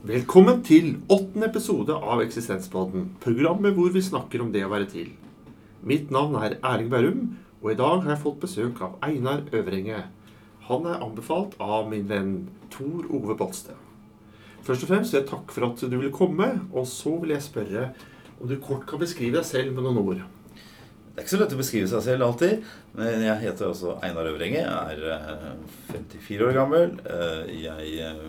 Velkommen til åttende episode av Eksistenspodden, programmet hvor vi snakker om det å være til. Mitt navn er Erling Bærum, og i dag har jeg fått besøk av Einar Øvrenge. Han er anbefalt av min venn Tor Ove Bolstad. Først og fremst vil jeg takke for at du ville komme, og så vil jeg spørre om du kort kan beskrive deg selv med noen ord. Det er ikke så lett å beskrive seg selv alltid. Men jeg heter også Einar Øvrenge. Jeg er eh, 54 år gammel. Eh, Jeg eh,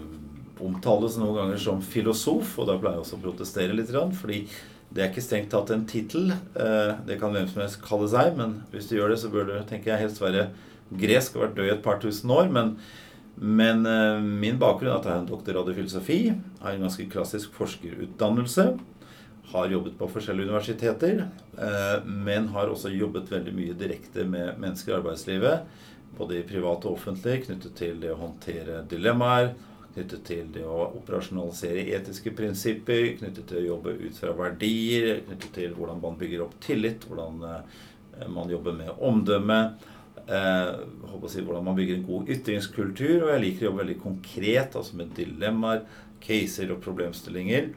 omtales noen ganger som filosof, og da pleier jeg også å protestere litt. Fordi det er ikke strengt tatt en tittel. Eh, Det kan hvem som helst kalle seg, men hvis du gjør det, så bør du tenker jeg, helst være gresk og vært død i et par tusen år. Men, men eh, min bakgrunn er at jeg har en doktorgrad i filosofi. Har en ganske klassisk forskerutdannelse har jobbet på forskjellige universiteter, eh, men har også jobbet veldig mye direkte med mennesker i arbeidslivet. Både i privat og offentlig, knyttet til det å håndtere dilemmaer, knyttet til det å operasjonalisere etiske prinsipper, knyttet til å jobbe ut fra verdier, knyttet til hvordan man bygger opp tillit, hvordan eh, man jobber med omdømme. Eh, si, hvordan man bygger en god ytringskultur. Og jeg liker å jobbe veldig konkret, altså med dilemmaer, caser og problemstillinger.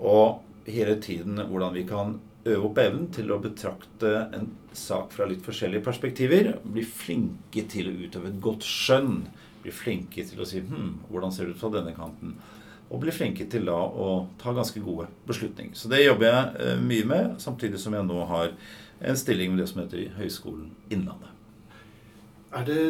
Og hele tiden hvordan vi kan øve opp evnen til å betrakte en sak fra litt forskjellige perspektiver. Bli flinke til å utøve et godt skjønn. Bli flinke til å si hm, hvordan ser det ut fra denne kanten? Og bli flinke til da å ta ganske gode beslutninger. Så det jobber jeg eh, mye med, samtidig som jeg nå har en stilling med det som heter Høgskolen Innlandet. Er det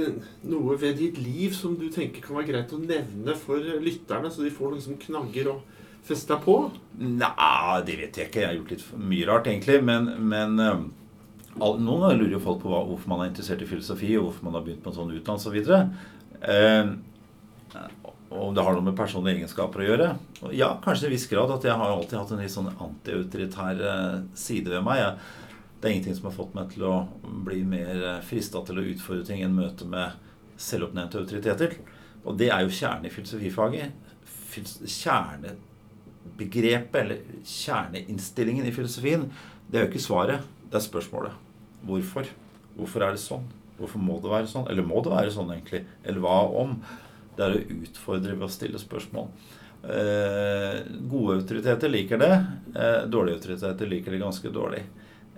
noe ved ditt liv som du tenker kan være greit å nevne for lytterne, så de får noen liksom knagger og fester på? Nei, det vet jeg ikke. Jeg har gjort litt mye rart, egentlig. Men, men eh, all, noen ganger lurer jo folk på hva, hvorfor man er interessert i filosofi, og hvorfor man har begynt på en sånn utdannelse osv. Eh, om det har noe med personlige egenskaper å gjøre. Ja, kanskje i en viss grad at jeg har alltid hatt en litt sånn antiautoritær eh, side ved meg. Det er ingenting som har fått meg til å bli mer frista til å utfordre ting enn møte med selvoppnevnte autoriteter. Og det er jo kjernen i filosofifaget. Kjernebegrepet, eller kjerneinnstillingen i filosofien, det er jo ikke svaret, det er spørsmålet. Hvorfor? Hvorfor er det sånn? Hvorfor må det være sånn? Eller må det være sånn, egentlig? Eller hva om? Det er å utfordre ved å stille spørsmål. Eh, gode autoriteter liker det. Eh, dårlige autoriteter liker det ganske dårlig.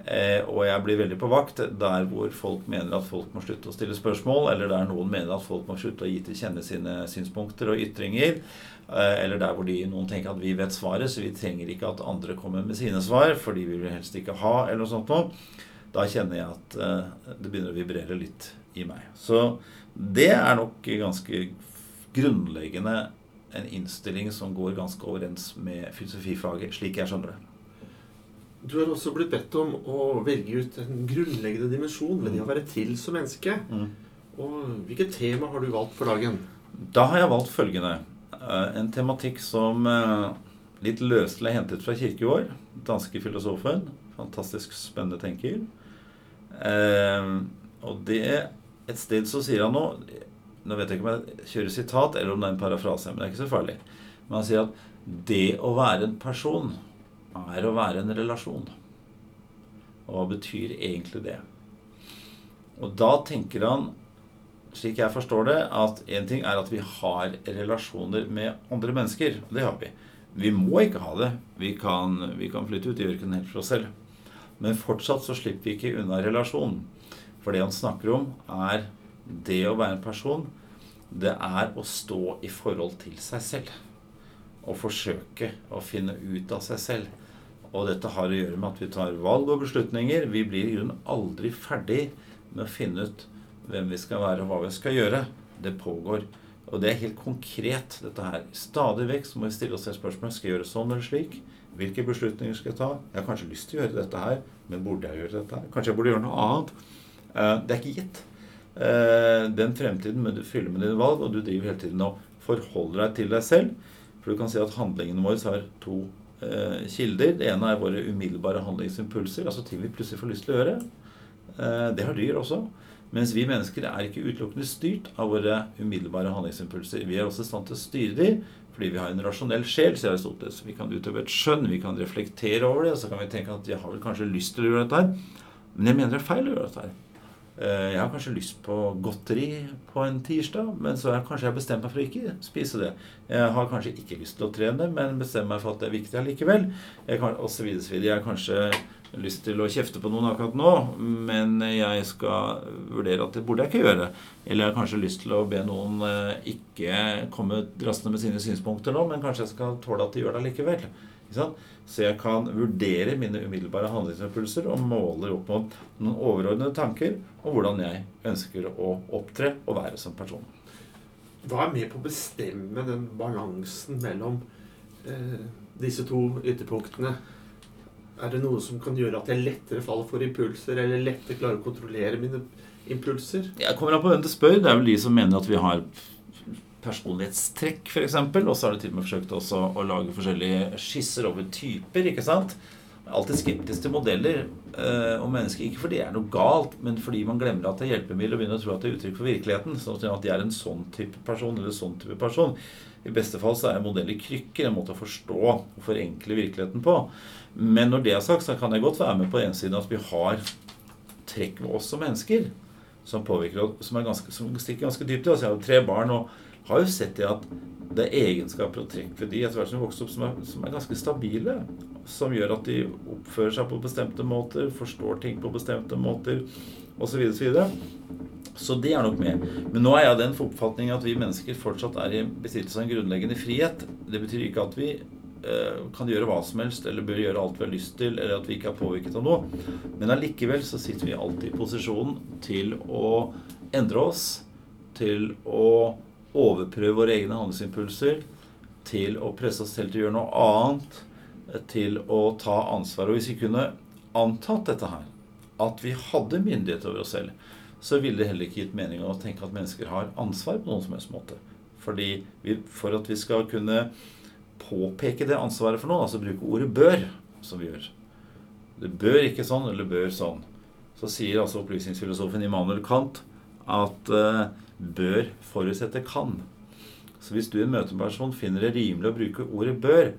Eh, og jeg blir veldig på vakt der hvor folk mener at folk må slutte å stille spørsmål, eller der noen mener at folk må slutte å gi til kjenne sine synspunkter og ytringer, eh, eller der hvor de, noen tenker at vi vet svaret, så vi trenger ikke at andre kommer med sine svar, for de vil helst ikke ha, eller noe sånt noe. Da kjenner jeg at eh, det begynner å vibrere litt i meg. Så det er nok ganske grunnleggende en innstilling som går ganske overens med filosofifaget, slik jeg skjønner det. Du har også blitt bedt om å velge ut en grunnleggende dimensjon ved det å være til som menneske. Og hvilket tema har du valgt for dagen? Da har jeg valgt følgende. Eh, En tematikk som eh, litt løselig hentet fra Kirkegård. Danske filosofen. Fantastisk spennende tenker. Eh, Og det Et sted så sier han noe Nå vet jeg ikke om jeg kjører sitat, eller om det er en parafrase, men det er ikke så farlig. Men han sier at det å være en person er å være en relasjon. Og hva betyr egentlig det? Og da tenker han slik jeg forstår det, at én ting er at vi har relasjoner med andre mennesker. og Det har vi. Vi må ikke ha det. Vi kan, vi kan flytte ut i ørkenen helt for oss selv. Men fortsatt så slipper vi ikke unna relasjonen. For det han snakker om, er det å være en person. Det er å stå i forhold til seg selv. Og forsøke å finne ut av seg selv. Og dette har å gjøre med at vi tar valg og beslutninger. Vi blir i grunnen aldri ferdig med å finne ut hvem vi skal være og hva vi skal gjøre. Det pågår. Og det er helt konkret, dette her. Stadig vekk så må vi stille oss et spørsmål. Skal jeg gjøre sånn eller slik? Hvilke beslutninger skal jeg ta? Jeg har kanskje lyst til å gjøre dette her, men burde jeg gjøre dette her? Kanskje jeg burde gjøre noe annet? Eh, Det er ikke gitt. Eh, Den fremtiden må du fylle med dine valg, og du driver hele tiden og forholder deg til deg selv. For du kan si at handlingene våre har to eh, kilder. Det ene er våre umiddelbare handlingsimpulser, altså ting vi plutselig får lyst til å gjøre. Det har dyr også. Mens vi mennesker er ikke utelukkende styrt av våre umiddelbare handlingsimpulser. Vi er også i stand til å styre dem fordi vi har en rasjonell sjel, sier Aristoteles. Vi kan utøve et skjønn, vi kan reflektere over det, og så kan vi tenke at jeg har vel kanskje lyst til å gjøre dette her, men jeg mener det er feil å gjøre dette her. Eh, jeg har kanskje lyst på godteri på en tirsdag, men så har kanskje jeg bestemt meg for å ikke spise det. Jeg har kanskje ikke lyst til å trene, men bestemmer meg for at det er viktig allikevel. Jeg kan, og så videre, så videre. Jeg er kanskje lyst til å kjefte på noen akkurat nå, men jeg skal vurdere at det burde jeg ikke gjøre. Eller jeg har kanskje lyst til å be noen eh, ikke komme drassende med sine synspunkter nå, men kanskje jeg skal tåle at de gjør det likevel. Så jeg kan vurdere mine umiddelbare handlingsimpulser og måler opp mot noen overordnede tanker om hvordan jeg ønsker å opptre og være som person. Hva er med på å bestemme den balansen mellom eh, disse to ytterpunktene? Er det noe som kan gjøre at jeg lettere faller for impulser, eller lettere klarer å kontrollere mine impulser? Jeg kommer an på hvem du spør. Det er vel de som mener at vi har personlighetstrekk, f.eks. Og så har de til og med forsøkt også å lage forskjellige skisser over typer. ikke sant? Alltid skeptisk til modeller eh, og mennesker. Ikke fordi det er noe galt, men fordi man glemmer at det er hjelpemiddel og begynner å tro at det er uttrykk for virkeligheten. Sånn at de er en sånn type person eller sånn type person. I beste fall så er modeller krykker, en måte å forstå og forenkle virkeligheten på. Men når det er sagt, så kan jeg godt være med på en siden at vi har trekk ved oss som mennesker som påvirker som, er ganske, som stikker ganske dypt i oss. Jeg har jo tre barn og har jo sett det at det er egenskaper og trekk ved de etter hvert som vokser opp, som er, som er, ganske stabile. Som gjør at de oppfører seg på bestemte måter, forstår ting på bestemte måter osv. Så, videre, så det er nok med. Men nå er jeg av den oppfatning at vi mennesker fortsatt er i besittelse av en grunnleggende frihet. Det betyr ikke at vi kan gjøre hva som helst eller bør gjøre alt vi har lyst til, eller at vi ikke er påvirket av noe. Men allikevel så sitter vi alltid i posisjon til å endre oss, til å overprøve våre egne handelsimpulser, til å presse oss selv til å gjøre noe annet, til å ta ansvar. Og hvis vi kunne antatt dette her, at vi hadde myndighet over oss selv, så ville det heller ikke gitt mening å tenke at mennesker har ansvar på noen som helst måte. Fordi vi, For at vi skal kunne påpeke det ansvaret for noen, altså bruke ordet 'bør', som vi gjør Det bør ikke sånn, eller bør sånn. Så sier altså opplysningsfilosofen Immanuel Kant at uh, bør forutsette kan. Så hvis du i en møteperson finner det rimelig å bruke ordet bør,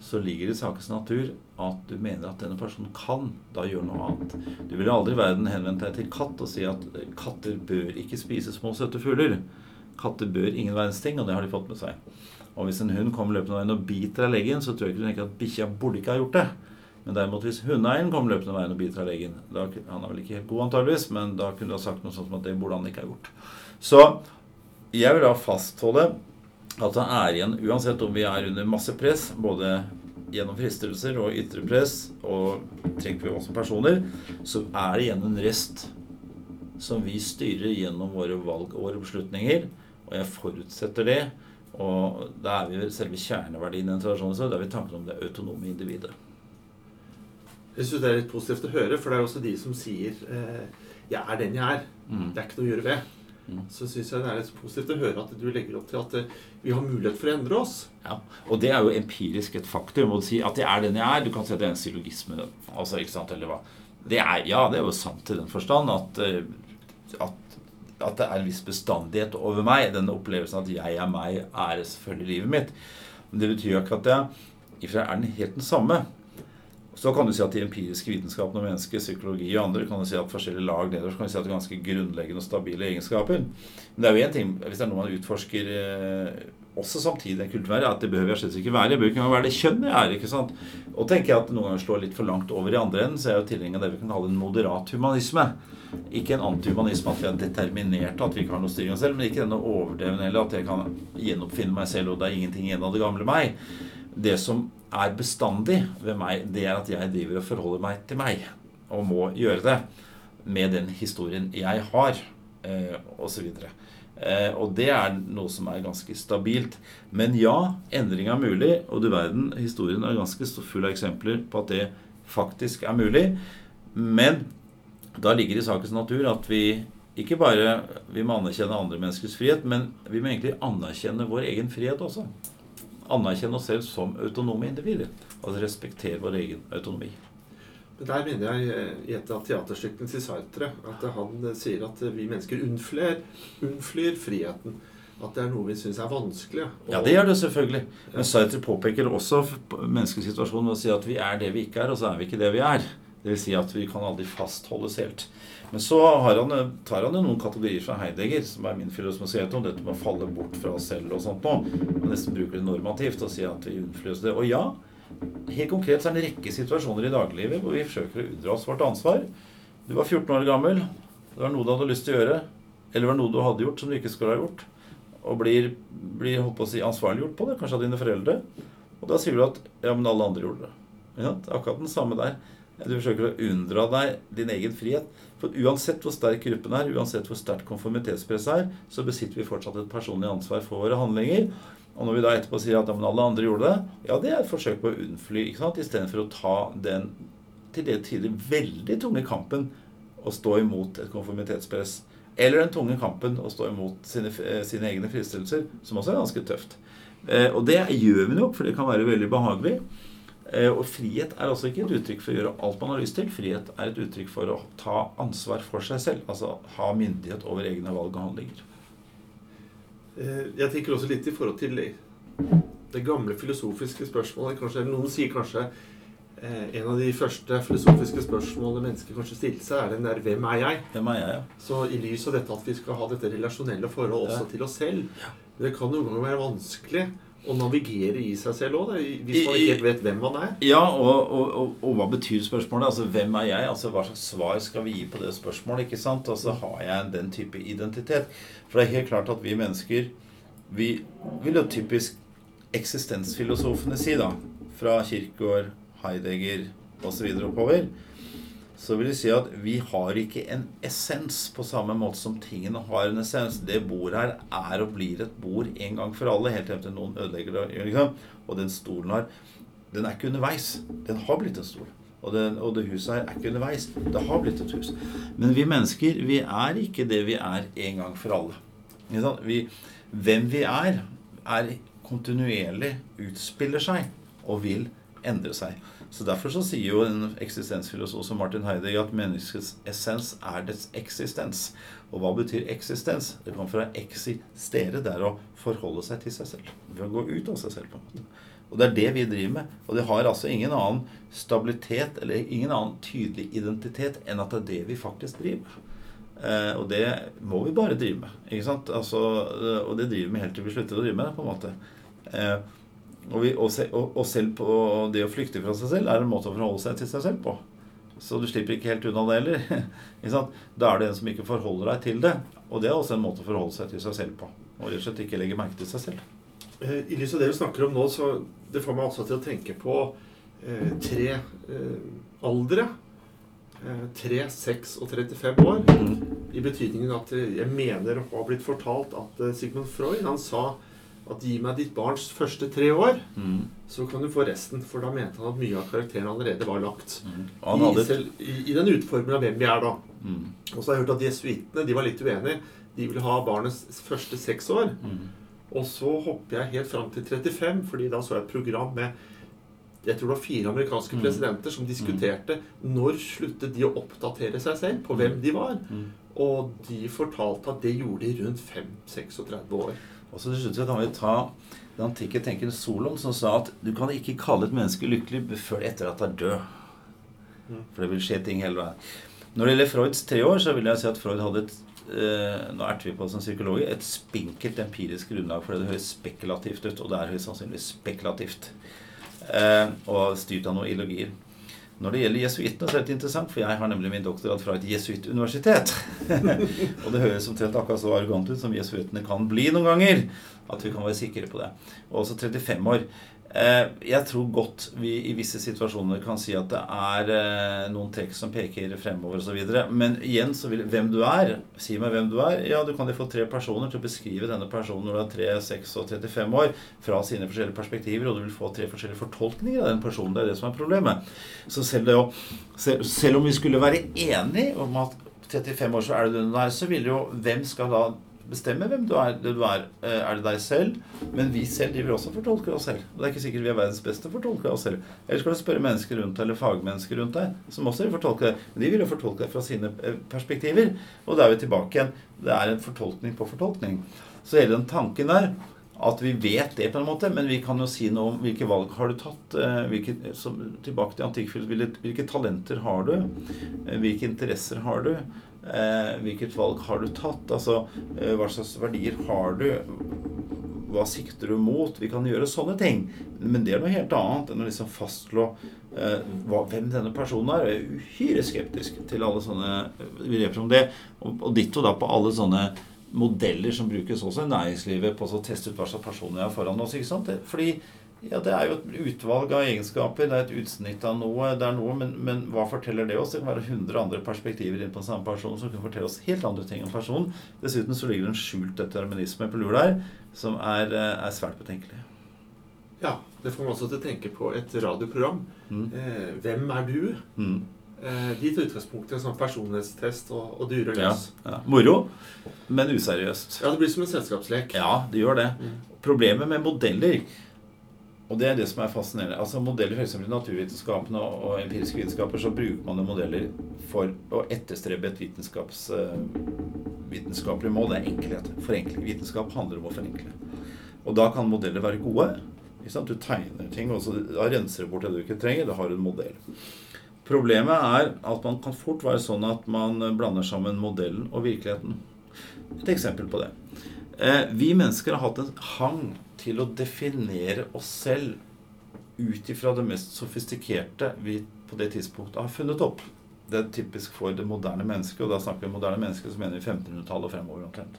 så ligger det i sakens natur at du mener at denne personen kan da gjøre noe annet. Du ville aldri i verden henvendt deg til katt og si at katter bør ikke spise små, søte fugler. Katter bør ingen verdens ting, og det har de fått med seg. Og hvis en hund kommer løpende veien og biter av leggen, så tror jeg ikke du tenker at bikkja burde ikke ha gjort det. Men derimot hvis hundeeieren kommer løpende veien og biter av leggen da, Han er vel ikke helt god, antageligvis, men da kunne du ha sagt noe sånt som at det burde han ikke ha gjort. Så jeg vil da fastholde at det er igjen, uansett om vi er under masse press, både gjennom fristelser og ytre press, og trenger vi oss som personer, så er det igjen en rest som vi styrer gjennom våre valg og våre beslutninger. Og jeg forutsetter det. Og da er vi selve kjerneverdien i en tradisjon. Da er vi tanken om det autonome individet. Jeg syns det er litt positivt å høre, for det er også de som sier eh, 'Jeg er den jeg er'. Mm. Det er ikke noe å gjøre ved. Mm. Så syns jeg det er litt positivt å høre at du legger opp til at eh, vi har mulighet for å endre oss. Ja, Og det er jo empirisk et faktum. Å si at jeg er den jeg er. Du kan si at det er en syllogisme. Altså, ikke sant, eller hva. Det er, ja, det er jo sant i den forstand at, eh, at, at det er en viss bestandighet over meg. Den opplevelsen at jeg er meg, er selvfølgelig livet mitt. Men det betyr jo ikke at jeg er den helt den samme. Så kan du si at de empiriske vitenskapene om mennesker, psykologi og andre kan du si at forskjellige lag nederst kan du si at det er ganske grunnleggende og stabile egenskaper. Men det er jo én ting hvis det er noe man utforsker eh, også samtidig en kulturvær, at det behøver jeg slett ikke være. Jeg bør ikke engang være det kjønnet jeg er. ikke sant? Og tenker jeg at noen ganger slår litt for langt over i andre enden, så er jeg jo tilhenger av det vi kan kalle en moderat humanisme. Ikke en antihumanisme at vi er determinerte, at vi ikke har noe styring av oss selv, men ikke denne overdrevne eller at jeg kan gjenoppfinne meg selv, og det er ingenting igjen av det gamle meg. Det som er bestandig ved meg, det er at jeg driver og forholder meg til meg. Og må gjøre det med den historien jeg har, osv. Eh, og det er noe som er ganske stabilt. Men ja, endring er mulig. Og du verden, historien er ganske full av eksempler på at det faktisk er mulig. Men da ligger det i sakens natur at vi ikke bare vi må anerkjenne andre menneskers frihet, men vi må egentlig anerkjenne vår egen frihet også anerkjenne oss selv som autonome individer. Altså respektere vår egen autonomi. Der mener jeg eh, i et av teaterstykkene til Sartre at han eh, sier at vi mennesker unnflyr, unnflyr friheten. At det er noe vi syns er vanskelig. Ja, det gjør det selvfølgelig. Men Sartre påpeker også menneskesituasjonen ved å si at vi er det vi ikke er, og så er vi ikke det vi er. Dvs. Si at vi kan aldri fastholdes helt. Men så han, tar han jo noen kategorier fra Heidegger, som er min filosofisering om dette med å falle bort fra oss selv og sånt noe. Og nesten bruker det normativt og sier at vi unnflyr oss det. Og ja, helt konkret så er det en rekke situasjoner i dagliglivet hvor vi forsøker å unndra oss vårt ansvar. Du var 14 år gammel. Det var noe du hadde lyst til å gjøre. Eller det var noe du hadde gjort som du ikke skulle ha gjort. Og blir, blir holdt på å si, ansvarliggjort på det, kanskje av dine foreldre. Og da sier du at ja, men alle andre gjorde det. Ja, akkurat den samme der. Du forsøker å unndra deg din egen frihet. For uansett hvor sterk gruppen er, uansett hvor sterkt konformitetspresset er, så besitter vi fortsatt et personlig ansvar for våre handlinger. Og når vi da etterpå sier at ja, men alle andre gjorde det, ja, det er et forsøk på å unnfly. ikke sant? Istedenfor å ta den til det tider veldig tunge kampen å stå imot et konformitetspress. Eller den tunge kampen å stå imot sine, eh, sine egne fristelser, som også er ganske tøft. Eh, og det gjør vi nok, for det kan være veldig behagelig. Eh, og frihet er altså ikke et uttrykk for å gjøre alt man har lyst til. Frihet er et uttrykk for å ta ansvar for seg selv. Altså ha myndighet over egne valg og handlinger. Eh, jeg tenker også litt i forhold til det gamle filosofiske spørsmålet. Kanskje, noen sier kanskje eh, en av de første filosofiske spørsmålene mennesker kanskje stilte seg, er den der 'Hvem er jeg?' Hvem er jeg, ja. Så i lys av dette at vi skal ha dette relasjonelle forholdet også ja. til oss selv Det kan noen ganger være vanskelig å navigere i seg selv òg, hvis man ikke helt vet hvem man er. Ja, og, og, og, og, hva betyr spørsmålet? Altså, Hvem er jeg? Altså, Hva slags svar skal vi gi på det spørsmålet? ikke sant? Altså, Har jeg den type identitet? For det er helt klart at vi mennesker Vi vil jo typisk eksistensfilosofene si, da, fra Kirkegård, Heidegger osv. oppover, så vil jeg si at vi har ikke en essens på samme måte som tingene har en essens. Det bordet her er og blir et bord en gang for alle, helt til noen ødelegger det. Liksom. Og den stolen her, Den er ikke underveis. Den har blitt en stol. Og, den, og, det huset her er ikke underveis. Det har blitt et hus. Men vi mennesker, vi er ikke det vi er en gang for alle. Vi, hvem vi er, er kontinuerlig utspiller seg og vil endre seg. Så Derfor så sier jo en eksistensfilosof som Martin Heidegger at menneskets essens er dets eksistens. Og hva betyr eksistens? Det kommer fra eksistere. Det er å forholde seg til seg selv. Ved å gå ut av seg selv. på en måte. Og det er det vi driver med. Og det har altså ingen annen stabilitet eller ingen annen tydelig identitet enn at det er det vi faktisk driver med. Eh, og det må vi bare drive med. ikke sant? Altså, og det driver vi helt til vi slutter å drive med det. på en måte. Eh, og, vi, og, og, selv på det å flykte fra seg selv er en måte å forholde seg til seg selv på. Så du slipper ikke helt unna det heller. da er det en som ikke forholder deg til det. Og det er også en måte å forholde seg til seg selv på. Og rett og slett ikke legge merke til seg selv. Eh, I lys av det vi snakker om nå, så det får meg også til å tenke på eh, tre eh, aldre. Eh, 3, 6 og 35 år. Mm. I betydningen at jeg mener å ha blitt fortalt at eh, Sigmund Freud han sa at gi meg ditt barns første tre år, mm. så kan du få resten. For da mente han at mye av karakteren allerede var lagt. Mm. I, selv, i, I, den utformen av hvem vi er da. Mm. Og så har jeg hørt at jesuittene var litt uenige. De ville ha barnets første seks år. Mm. Og så hopper jeg helt fram til 35, fordi da så jeg et program med jeg tror det var fire amerikanske mm. presidenter som diskuterte når sluttet de å oppdatere seg selv på hvem de var. Og de fortalte at det gjorde de rundt 5-36 år. Og så til slutt kan vi ta den antikke tenkeren Solon, som sa at du kan ikke kalle et menneske lykkelig før etter at det er død. Mm. For det vil skje ting hele veien. Når det gjelder Freuds tre år, så vil jeg si at Freud hadde et eh, nå erter vi på som psykologer, et spinkelt empirisk grunnlag for det. Det høres spekulativt ut, og det er høyst sannsynlig spekulativt. Eh, og styrt av noen ideologier. Når det gjelder jesuittene, så er det interessant, for jeg har nemlig min doktorgrad fra et jesuittuniversitet. og det høres omtrent akkurat så arrogant ut som jesuittene kan bli noen ganger. At vi kan være sikre på det. Og også 35 år. Eh, jeg tror godt vi i visse situasjoner kan si at det er eh, noen trekk som peker fremover osv. Men igjen så vil hvem du er Si meg hvem du er. Ja, du kan jo få tre personer til å beskrive denne personen når du er 3, 6 og 35 år fra sine forskjellige perspektiver, og du vil få tre forskjellige fortolkninger av den personen. Det er det som er problemet. Så selv, det, selv om vi skulle være enige om at 35 år så er det den du er, så vil jo Hvem skal da bestemme hvem du er. Du er, eh, er det deg selv? Men vi selv driver også og fortolke oss selv. Og det er ikke sikkert vi er verdens beste fortolkere av oss selv. Eller skal du spørre mennesker rundt deg, eller fagmennesker rundt deg, som også vil fortolke deg. Men de vil jo fortolke deg fra sine eh, perspektiver. Og da er vi tilbake igjen. Det er en fortolkning på fortolkning. Så hele den tanken der at vi vet det, på en måte, men vi kan jo si noe om hvilke valg har du tatt. eh, Hvilke, som, tilbake til antikkfilosofi. Hvilke talenter har du? Hvilke interesser har du? Eh, Hvilket valg har du tatt? Altså, eh, Hva slags verdier har du? Hva sikter du mot? Vi kan gjøre sånne ting. Men det er noe helt annet enn å liksom fastslå eh, hvem denne personen er. Jeg er uhyre skeptisk til alle sånne begreper som det. Og, og ditto da på alle sånne modeller som brukes også i næringslivet på å teste ut hva slags personer jeg har foran oss. ikke sant? Fordi ja, det er jo et utvalg av egenskaper, det er et utsnitt av noe, det er noe, men, men hva forteller det oss? Det kan være 100 andre perspektiver inn på den samme person som kan fortelle oss helt andre ting om personen. Dessuten så ligger det en skjult determinisme på lur der som er, eh, er svært betenkelig. Ja, det får man også til å tenke på et radioprogram. Mm. Eh, hvem er du? Mm. Eh, de tar utgangspunkt i en sånn personlighetstest og, og dyre Ja, ja. Moro, men useriøst. Ja, det blir som en selskapslek. Ja, det gjør det. Mm. Problemet med modeller og det er det som er fascinerende. Altså Modeller eksempel i naturvitenskapene og, empiriske vitenskaper så bruker man modeller for å etterstrebe et vitenskaps, eh, vitenskapelig mål. Det er enkelhet. Forenkling. Vitenskap handler om å forenkle. Og da kan modeller være gode. Du tegner ting, og så renser du bort det du ikke trenger. Da har du en modell. Problemet er at man kan fort være sånn at man blander sammen modellen og virkeligheten. Et eksempel på det. Eh, vi mennesker har hatt en hang til å definere oss selv ut ifra det mest sofistikerte vi på det tidspunktet har funnet opp. Det er typisk for det moderne mennesket, og da snakker vi om moderne mennesker, så mener vi 1500-tallet og fremover omtrent.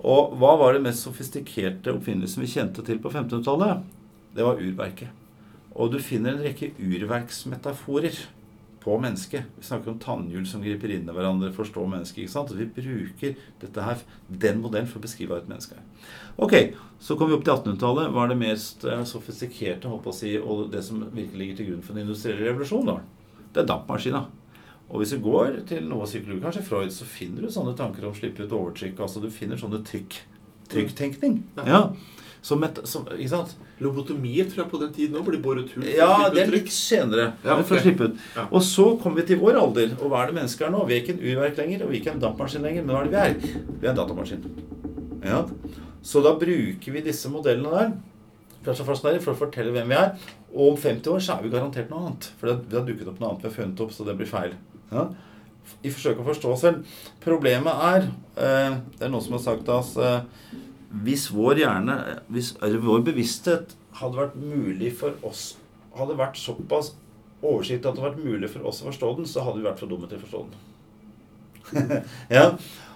Og hva var det mest sofistikerte oppfinnelsen vi kjente til på 1500-tallet? Det var urverket. Og du finner en rekke urverksmetaforer på mennesket. Vi snakker om tannhjul som griper inn i hverandre, forstår mennesket. ikke sant? Så vi bruker dette her, den modellen for å beskrive hva et menneske er. Ok, Så kom vi opp til 1800-tallet. Hva er det mest eh, sofistikerte holdt på å si, og det som virkelig ligger til grunn for den industrielle revolusjonen? da? Det er dampmaskina. Og hvis du går til noe psykologi, kanskje Freud, så finner du sånne tanker om å slippe ut overtrykk. Altså du finner sånne trykk. Trykktenkning. Ja. Som et, som, ikke sant? Lobotomier tror jeg på den tiden nå blir båret hull. Ja, det er litt senere. Ja, okay. for å slippe ut. Ja. Og så kommer vi til vår alder. Og hva er det mennesker er nå? Vi er ikke en urverk lenger, og vi er ikke en dampmaskin lenger. Men hva er det vi er? Vi er en datamaskin. Ja. Så da bruker vi disse modellene der for å fortelle hvem vi er. Og om 50 år så er vi garantert noe annet. For det det har dukket opp noe annet vi har funnet opp, så det blir feil. Ja. I forsøket å forstå oss selv. Problemet er eh, Det er noen som har sagt til oss eh, Hvis vår hjerne, hvis, eller vår bevissthet hadde vært mulig for oss Hadde vært såpass oversiktlig at det hadde vært mulig for oss å forstå den, så hadde vi vært for dumme til å forstå den. ja,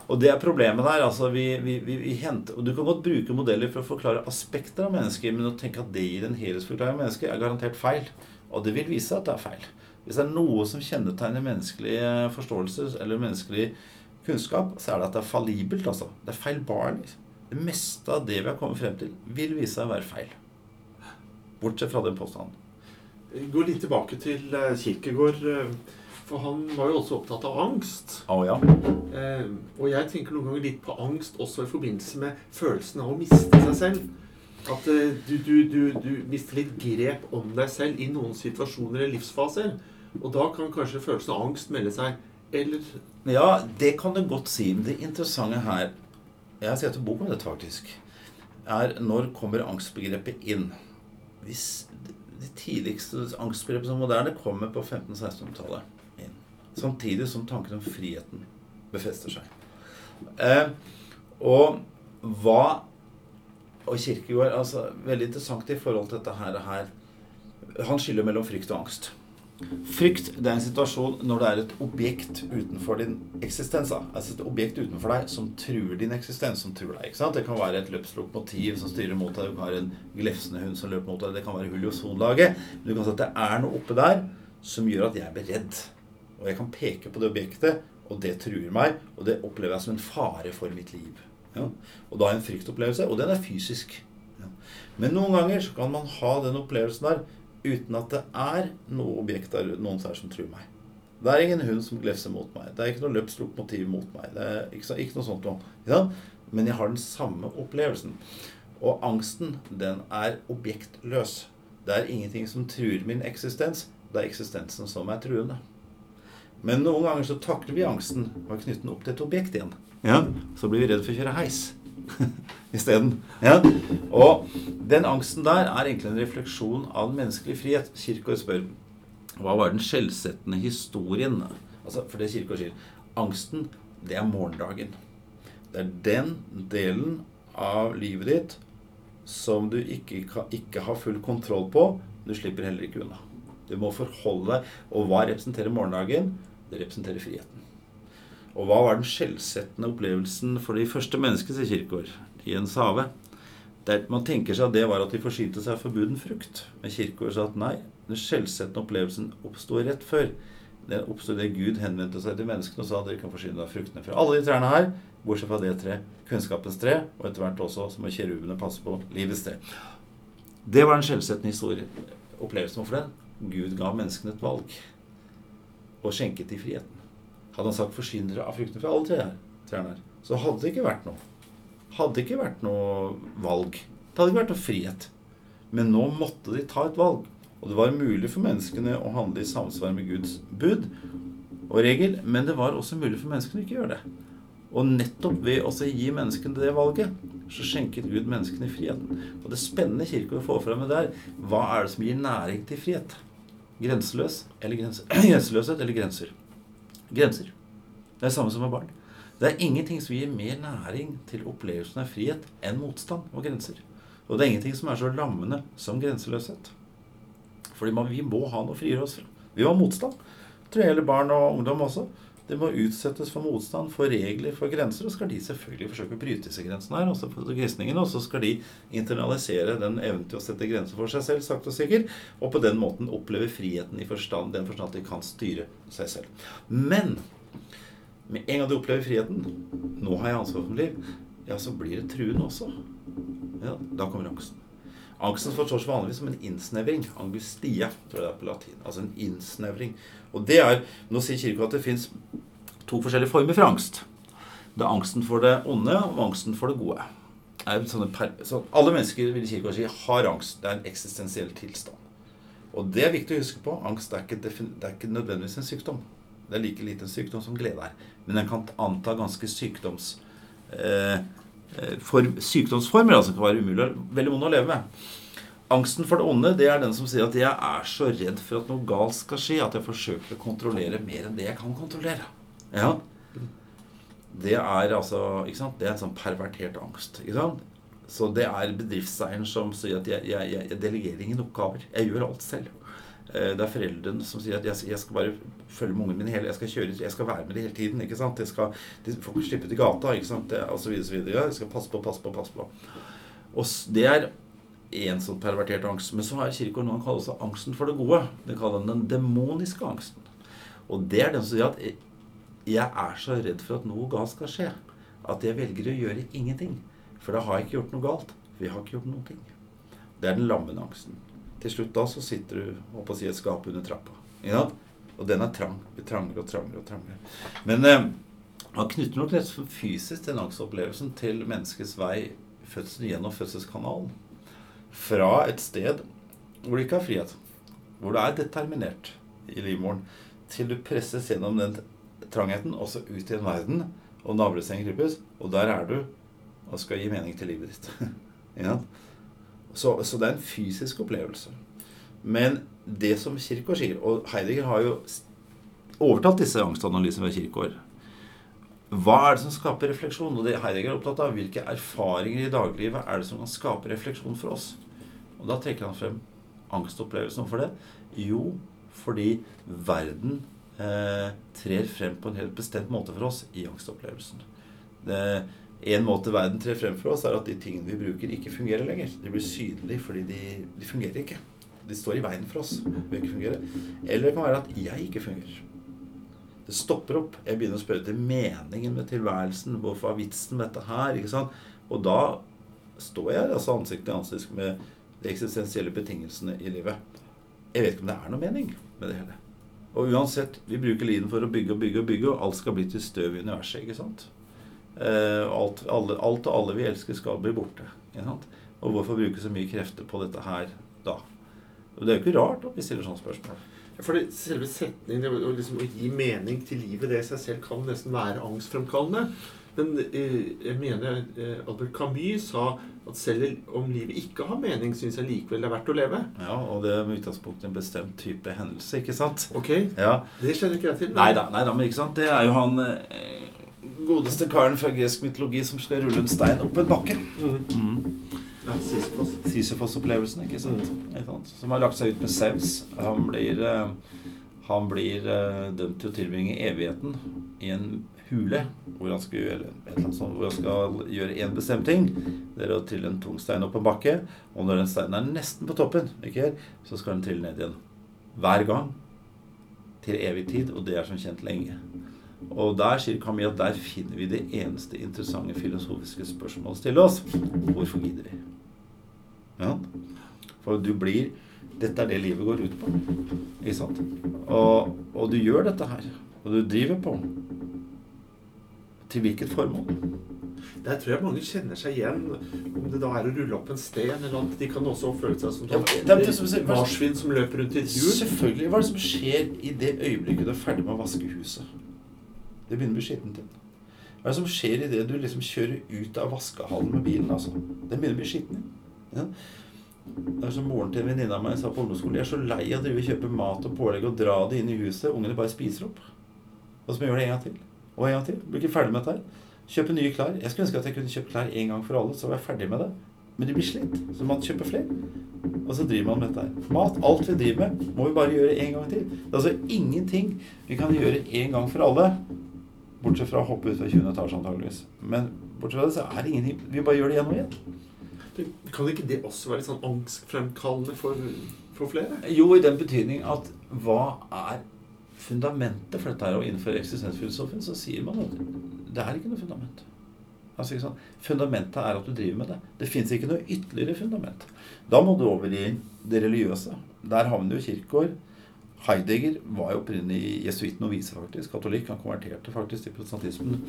og det er problemet der. altså vi, vi, vi, henter, og Du kan godt bruke modeller for å forklare aspekter av mennesker, men å tenke at det gir en helhetsforklaring av mennesker, er garantert feil. Og det vil vise seg at det er feil. Hvis det er noe som kjennetegner menneskelig eh, forståelse eller menneskelig kunnskap, så er det at det er fallibelt. altså. Det er feilbarlig. Det meste av det vi har kommet frem til, vil vise seg å være feil. Bortsett fra den påstanden. Gå litt tilbake til Kirkegård. Eh, For han var jo også opptatt av angst. Oh, ja. Eh, og jeg tenker noen ganger litt på angst også i forbindelse med følelsen av å miste seg selv. At eh, du, du, du, du mister litt grep om deg selv i noen situasjoner eller livsfaser. Og da kan kanskje følelsen av angst melde seg. Eller Ja, det kan du godt si. Men det interessante her Jeg har skrevet en bok om dette, faktisk. Er når kommer angstbegrepet inn? Hvis De tidligste angstbegrepene som moderne kommer på 1500-1600-tallet inn. Samtidig som tanken om friheten befester seg. Eh, og hva Og Kirkegård altså, Veldig interessant i forhold til dette her, her Han skiller mellom frykt og angst. Frykt det er en situasjon når det er et objekt utenfor din eksistens. Altså et objekt utenfor deg som truer din eksistens. som truer deg, ikke sant? Det kan være et løpslokomotiv som styrer mot deg. Du kan være en glefsende hund som løper mot deg. Det kan være hull i ozonlaget. Men du kan si at det er noe oppe der som gjør at jeg blir redd. Og jeg kan peke på det objektet, og det truer meg. Og det opplever jeg som en fare for mitt liv. Ja? Og da har jeg en fryktopplevelse, og den er fysisk. Ja. Men noen ganger så kan man ha den opplevelsen der uten at det er noe objekt der noen der som truer meg. Det er ingen hund som glefser mot meg. Det er ikke noe løpslokomotiv mot meg. Det er ikke, så, ikke noe sånt noe. Ja? Men jeg har den samme opplevelsen. Og angsten, den er objektløs. Det er ingenting som truer min eksistens. Det er eksistensen som er truende. Men noen ganger så takler vi angsten og knytte den opp til et objekt igjen. Ja, Så blir vi redd for å kjøre heis. isteden. Ja? Og den angsten der er egentlig en refleksjon av den menneskelige frihet. Kirkegaard spør hva var den skjellsettende historien? Altså, for det Kirkegaard sier, angsten, det er morgendagen. Det er den delen av livet ditt som du ikke, ikke har full kontroll på. Du slipper heller ikke unna. Du må forholde deg Og hva representerer morgendagen? Det representerer friheten. Og hva var den skjellsettende opplevelsen for de første menneskene, sier Kirkegaard, i en save? Der man tenker seg at det var at de forsynte seg av forbuden frukt. Men Kirkegaard sa at nei, den skjellsettende opplevelsen oppsto rett før. Det oppstod det Gud henvendte seg til menneskene og sa at dere kan forsyne dere av fruktene fra alle de trærne her, bortsett fra det tre, kunnskapens tre, og etter hvert også så må kjerubene passe på livets tre. Det var den skjellsettende historien. Opplevelsen hvorfor den? Gud ga menneskene et valg og skjenket de friheten. Hadde han sagt 'forsyn dere av fruktene fra alle tre trærne så hadde det ikke vært noe. Hadde ikke vært noe valg. Det hadde ikke vært noe frihet. Men nå måtte de ta et valg. Og det var mulig for menneskene å handle i samsvar med Guds bud og regel, men det var også mulig for menneskene å ikke gjøre det. Og nettopp ved å gi menneskene det valget, så skjenket Gud menneskene friheten. Og det spennende kirke å få fram der, hva er det som gir næring til frihet? Grenseløs eller grenser? Grenseløshet eller grenser? Grenser. Det er det samme som med barn. Det er ingenting som gir mer næring til opplevelsen av frihet enn motstand og grenser. Og det er ingenting som er så lammende som grenseløshet. Fordi man, vi må ha noe å frigjøre oss fra. Vi må ha motstand. Det tror jeg gjelder barn og ungdom også. Det må utsettes for motstand, for regler, for grenser. Og skal de selvfølgelig forsøke å bryte disse grensene her, også for kristningene. Og så skal de internalisere den evnen til å sette grenser for seg selv, sakte og sikkert. Og på den måten oppleve friheten i forstand, den forstand at de kan styre seg selv. Men med en gang du opplever friheten Nå har jeg ansvar for mitt liv. Ja, så blir det truende også. Ja, da kommer angsten. Angsten forstås vanligvis som en innsnevring. Angustia, tror jeg det er på latin. Altså en innsnevring. Og det er Nå sier Kirka at det fins to forskjellige former for angst. Det er angsten for det onde og angsten for det gode. Så alle mennesker vil Kirka si, har angst. Det er en eksistensiell tilstand. Og det er viktig å huske på. Angst er ikke, det er ikke nødvendigvis en sykdom. Det er like lite en sykdom som glede er. Men den kan anta ganske sykdoms... Eh, Eh, for sykdomsformer altså kan være umulig, veldig vond å leve med. Angsten for det onde det er den som sier at jeg er så redd for at noe galt skal skje, at jeg forsøker å kontrollere mer enn det jeg kan kontrollere. Ja. Det er altså ikke sant? Det er en sånn pervertert angst. ikke sant? Så det er bedriftseieren som sier at jeg, jeg, jeg delegerer ingen oppgaver. Jeg gjør alt selv. Eh, det er foreldrene som sier at jeg, jeg skal bare følge med ungene mine hele Jeg skal kjøre, jeg skal være med dem hele tiden. ikke sant? Jeg skal, de får ikke slippe til gata, ikke sant? og så videre, så videre. Jeg skal passe på, passe på, passe på. Og det er en sånn pervertert angst. Men så har Kirkegaard noe han kaller også angsten for det gode. Det kaller han den demoniske angsten. Og det er den som sier at jeg er så redd for at noe galt skal skje, at jeg velger å gjøre ingenting. For da har jeg ikke gjort noe galt. Vi har ikke gjort noen ting. Det er den lammende angsten. Til slutt da så sitter du oppå si et skap under trappa. Ja? Og den er trang. Vi trangere og trangere og trangere. Men eh, han knytter nok nesten fysisk den angstopplevelsen til menneskets vei fødselen gjennom fødselskanalen. Fra et sted hvor du ikke har frihet, hvor du er determinert i livmoren, til du presses gjennom den trangheten, også ut i en verden, og navlesengen krypes, og der er du og skal gi mening til livet ditt. ja? Så, så, det er en fysisk opplevelse. Men det som Kirkegaard sier Og Heidegger har jo overtatt disse angstanalysene ved Kirkegaard. Hva er det som skaper refleksjon? Og det Heidegger er opptatt av, hvilke erfaringer i daglivet er det som kan skape refleksjon for oss? Og da trekker han frem angstopplevelsen. Hvorfor det? Jo, fordi verden eh, trer frem på en helt bestemt måte for oss i angstopplevelsen. Det, en måte verden trer frem for oss, er at de tingene vi bruker, ikke fungerer lenger. De blir synlige fordi de, de fungerer ikke. De står i veien for oss. De ikke fungere. Eller det kan være at jeg ikke fungerer. Det stopper opp. Jeg begynner å spørre til meningen med tilværelsen. Hvorfor er vitsen med dette her? Og da står jeg altså ansikt til ansikt med de eksistensielle betingelsene i livet. Jeg vet ikke om det er noe mening med det hele. Og uansett, vi bruker livet for å bygge og bygge og bygge, og alt skal bli til støv i universet. ikke sant? Eh, alt, alle, alt, og alle vi elsker, skal bli borte. ikke sant? Og hvorfor bruke så mye krefter på dette her da? Og Det er jo ikke rart at vi stiller sånne spørsmål. For selve setningen, det, liksom, å gi mening til livet, det i seg selv kan nesten være angstfremkallende. Men eh, jeg mener eh, Albert Camus sa at selv om livet ikke har mening, syns jeg likevel det er verdt å leve. Ja, og det er med utgangspunkt i en bestemt type hendelse, ikke sant? Ok, Ja. Det kjenner ikke jeg til. Nei da, men ikke sant? Det er jo han eh, godeste karen fra gresk mytologi som skal rulle en stein opp en bakke. Mm. Ja, Sisyfos. Sisyfos-opplevelsen, ikke sant? Mm. Som har lagt seg ut med saus. Han blir, eh, han blir eh, dømt til å tilbringe evigheten i en hule hvor han skal gjøre, hvor han skal gjøre én bestemt ting. Det er å trille en tung stein opp en bakke. Og når den steinen er nesten på toppen, helt, så skal den trille ned igjen. Hver gang. Til evig tid. Og det er som kjent lenge. Og der sier Camille at der finner vi det eneste interessante filosofiske spørsmålet å stille oss. Hvorfor gidder vi? Ja. For du blir Dette er det livet går ut på. Ikke sant? Og, og du gjør dette her. Og du driver på. Til hvilket formål? Der tror jeg mange kjenner seg igjen. Om det da er å rulle opp en sten eller annet. De kan også føle seg som Ja, sånn marsvin som løper rundt i et hjul. Selvfølgelig. Hva er det som skjer i det øyeblikket du er ferdig med å vaske huset? Det begynner å bli skittent igjen. Hva er det som skjer i det du liksom kjører ut av vaskehallen med bilen? altså? Den begynner å bli skitten. Ja. Det er som moren til en venninne av meg sa på ungdomsskolen. Jeg er så lei av å drive og kjøpe mat og pålegg og dra det inn i huset. Ungene bare spiser opp. Og så må jeg gjøre det en gang til. Og en gang til. Blir ikke ferdig med dette her. Kjøpe nye klær. Jeg skulle ønske at jeg kunne kjøpt klær en gang for alle, så var jeg ferdig med det. Men de blir slitt, så man kjøper flere. Og så driver man med dette her. Mat, alt vi driver med, må vi bare gjøre en gang til. Det er altså ingenting vi kan gjøre en gang for alle. Bortsett fra å hoppe ut fra 20. etasje, antageligvis. Men bortsett fra det, så er det ingenting. Vi bare gjør det igjen og igjen. Kan ikke det også være litt sånn angstfremkallende for, for flere? Jo, i den betydning at hva er fundamentet for dette her? Og innenfor eksistensfilosofien så sier man at det er ikke noe fundament. Altså, ikke sant? Fundamentet er at du driver med det. Det fins ikke noe ytterligere fundament. Da må du over i det religiøse. Der havner jo Kirkegård. Heidegger var jo opprinnelig jesuitt novise, faktisk. Katolikk. Han konverterte faktisk til protestantismen.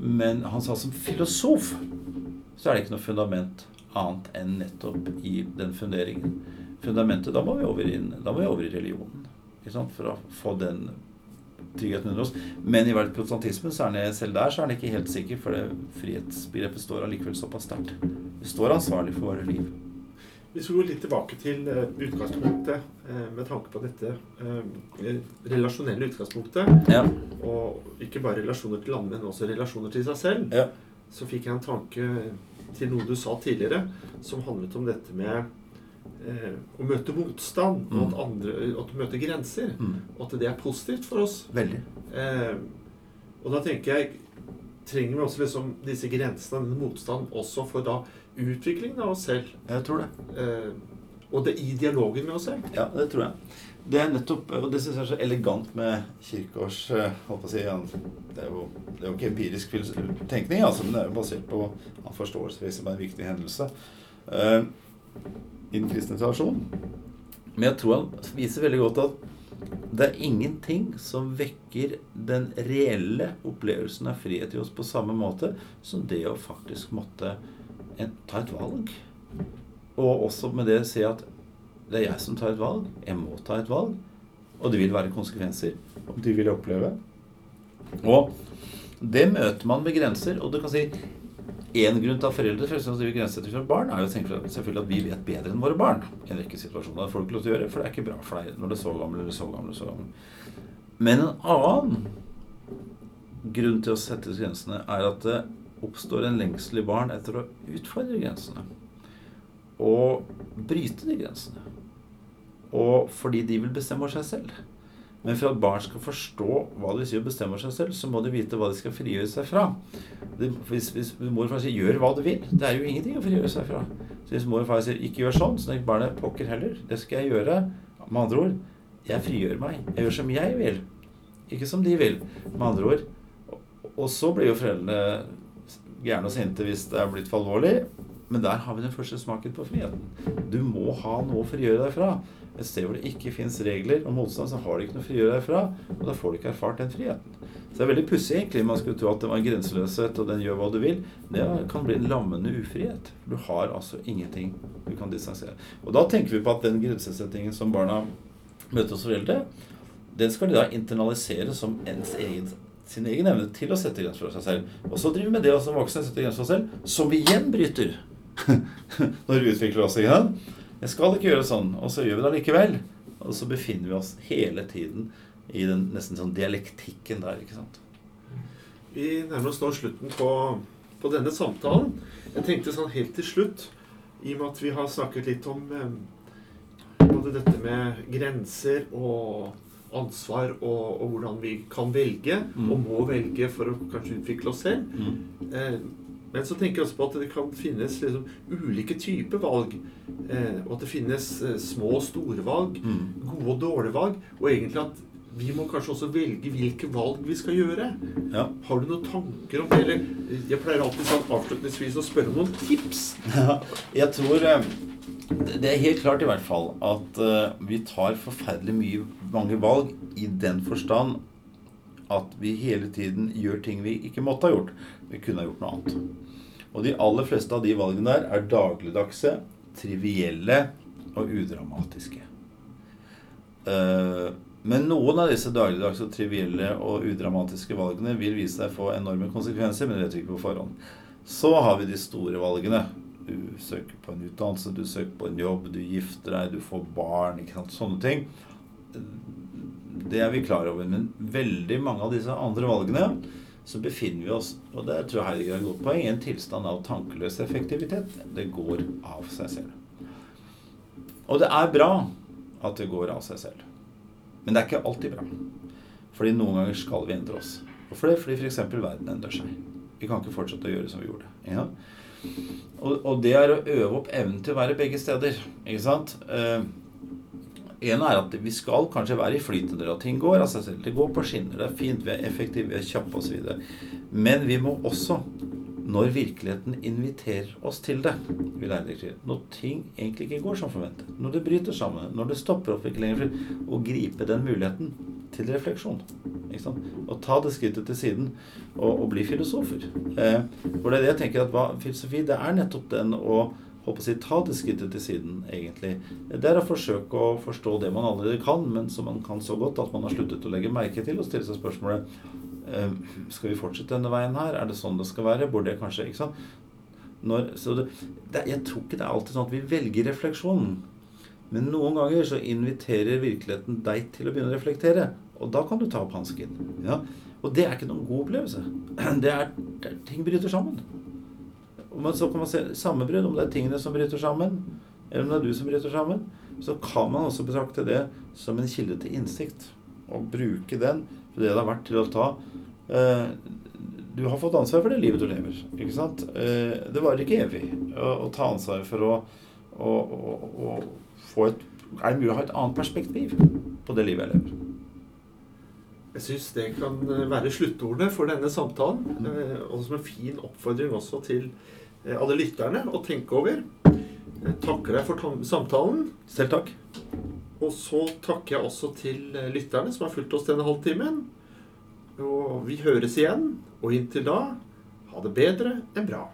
Men han sa som filosof så er det ikke noe fundament annet enn nettopp i den funderingen. Fundamentet, da må vi over, i, vi over i religionen. For å få den tryggheten under oss. Men i protestantismen, så er han selv der så er han ikke helt sikker, for det frihetsbegrepet står allikevel såpass sterkt. Vi står ansvarlig for våre liv. Vi skal gå litt tilbake til eh, utgangspunktet eh, med tanke på dette eh, relasjonelle utgangspunktet. Ja. Og ikke bare relasjoner til andre, men også relasjoner til seg selv. Ja. Så fikk jeg en tanke til noe du sa tidligere, som handlet om dette med eh, å møte motstand, og at, Mm. andre, at du møter grenser. Mm. Og at det er positivt for oss. Veldig. Eh, og da tenker jeg Trenger vi også liksom disse grensene, denne motstanden, også for da utviklingen av oss selv? Jeg tror det. Eh, og det i dialogen med oss selv? Ja, det tror jeg. Det er nettopp, og det syns jeg er så elegant med Kirkegårds eh, si, det, er jo, det er jo ikke empirisk tenkning, altså, men det er jo basert på han forståelse som er en viktig hendelse eh, i den kristne tradisjonen. Men jeg tror han viser veldig godt at det er ingenting som vekker den reelle opplevelsen av frihet i oss på samme måte som det å faktisk måtte en, ta et valg. Og også med det si at det er jeg som tar et valg. Jeg må ta et valg. Og det vil være konsekvenser. Og de vil oppleve. Og det møter man med grenser. Og du kan si én grunn til at foreldre for eksempel, driver grensesetting for barn, er jo selvfølgelig at vi vet bedre enn våre barn. i en rekke situasjoner. Det får du ikke lov til å gjøre, for det er ikke bra for deg når du er så gammel eller så gammel. eller så gammel. Men en annen grunn til å sette grensene er at det oppstår en lengsel i barn etter å utfordre grensene. Og bryte de grensene. Og fordi de vil bestemme over seg selv. Men for at barn skal forstå hva det vil si å bestemme seg selv, så må de vite hva de skal frigjøre seg fra. Hvis, hvis mor og far sier 'gjør hva du vil', det er jo ingenting å frigjøre seg fra. Så hvis mor og far sier 'ikke gjør sånn', så tenker barnet 'pokker heller', det skal jeg gjøre. Med andre ord, jeg frigjør meg. Jeg gjør som jeg vil, ikke som de vil. Med andre ord. Og, og så blir jo foreldrene gærne og sinte hvis det er blitt for alvorlig. Men der har vi den første smaken på friheten. Du må ha noe å frigjøre deg fra. Et sted hvor det ikke fins regler og motstand, så har du ikke noe å frigjøre deg fra. Og da får du ikke erfart den friheten. Så det er veldig pussig, egentlig. Man skulle tro at det var en grenseløshet, og den gjør hva du vil. Det kan bli en lammende ufrihet. Du har altså ingenting du kan distansere. Og da tenker vi på at den grensesettingen som barna møter hos foreldre, den skal de da internalisere som ens egen sin egen evne til å sette grenser for seg selv. Og så driver vi med det som voksne setter grenser for seg selv, som vi igjen bryter. Når vi utvikler oss igjen. Jeg skal ikke gjøre sånn, og så gjør vi det allikevel. Og så befinner vi oss hele tiden i den nesten sånn dialektikken der, ikke sant. Vi nærmer oss nå slutten på, på denne samtalen. Jeg tenkte sånn helt til slutt, i og med at vi har snakket litt om eh, både dette med grenser og ansvar og, og hvordan vi kan velge, Mm. og må velge for å kanskje utvikle oss selv. Mm. Eh, men så tenker jeg også på at det kan finnes liksom ulike typer valg. Eh, og at det finnes eh, små og store valg, Mm. gode og dårlige valg. Og egentlig at vi må kanskje også velge hvilke valg vi skal gjøre. Ja. Har du noen tanker om det? Eller eh, jeg pleier alltid sånn avslutningsvis å spørre om noen tips. Ja, jeg tror eh, Det er helt klart i hvert fall at eh, vi tar forferdelig mye, mange valg i den forstand at vi hele tiden gjør ting vi ikke måtte ha gjort. Vi kunne ha gjort noe annet. Og de aller fleste av de valgene der er dagligdagse, trivielle og udramatiske. Eh, Men noen av disse dagligdagse, trivielle og udramatiske valgene vil vise seg å få enorme konsekvenser, men det vet vi ikke på forhånd. Så har vi de store valgene. Du søker på en utdannelse, du søker på en jobb, du gifter deg, du får barn. ikke sant, Sånne ting. Det er vi klar over. Men veldig mange av disse andre valgene så befinner vi oss og der tror jeg Heidegger har et godt poeng, i en tilstand av tankeløs effektivitet. Det går av seg selv. Og det er bra at det går av seg selv. Men det er ikke alltid bra. Fordi noen ganger skal vi endre oss. Hvorfor det? Fordi f.eks. verden endrer seg. Vi kan ikke fortsette å gjøre som vi gjorde. Ja? Og, og det er å øve opp evnen til å være begge steder. Ikke sant? Eh, en er at vi skal kanskje være i flyt når ting går av seg selv. Det går på skinner, det er fint, vi er effektive, vi er kjappe osv. Men vi må også, når virkeligheten inviterer oss til det, vi når ting egentlig ikke går som forventet, når det bryter sammen, når det stopper opp ikke lenger, å gripe den muligheten til refleksjon. Og ta det skrittet til siden og, og bli filosofer. Eh, for det er det jeg tenker at hva, filosofi det er nettopp den å håper å si, ta det skrittet til siden, egentlig. Det er å forsøke å forstå det man allerede kan, men som man kan så godt at man har sluttet å legge merke til og stille seg spørsmålet eh, Skal vi fortsette denne veien her? Er det sånn det skal være? Burde jeg kanskje Ikke sant? Når, det, det, jeg tror ikke det er alltid sånn at vi velger refleksjonen. Men noen ganger så inviterer virkeligheten deg til å begynne å reflektere. Og da kan du ta opp hansken. Ja? Og det er ikke noen god opplevelse. Det er, det er Ting bryter sammen. Og så kan man se sammenbrudd, om det er tingene som bryter sammen, eller om det er du som bryter sammen. Så kan man også betrakte det som en kilde til innsikt. Og bruke den for det det har vært til å ta eh, Du har fått ansvar for det livet du lever. ikke sant? Eh, det varer ikke evig å, å ta ansvar for å, å, å, få et Er det mulig å ha et annet perspektiv på det livet jeg lever? Jeg syns det kan være sluttordene for denne samtalen. eh, Og som en fin oppfordring også til alle lytterne å tenke over. Jeg takker deg for samtalen. Selv takk. Og så takker jeg også til eh, lytterne som har fulgt oss denne halvtimen. Og vi høres igjen. Og inntil da, ha det bedre enn bra.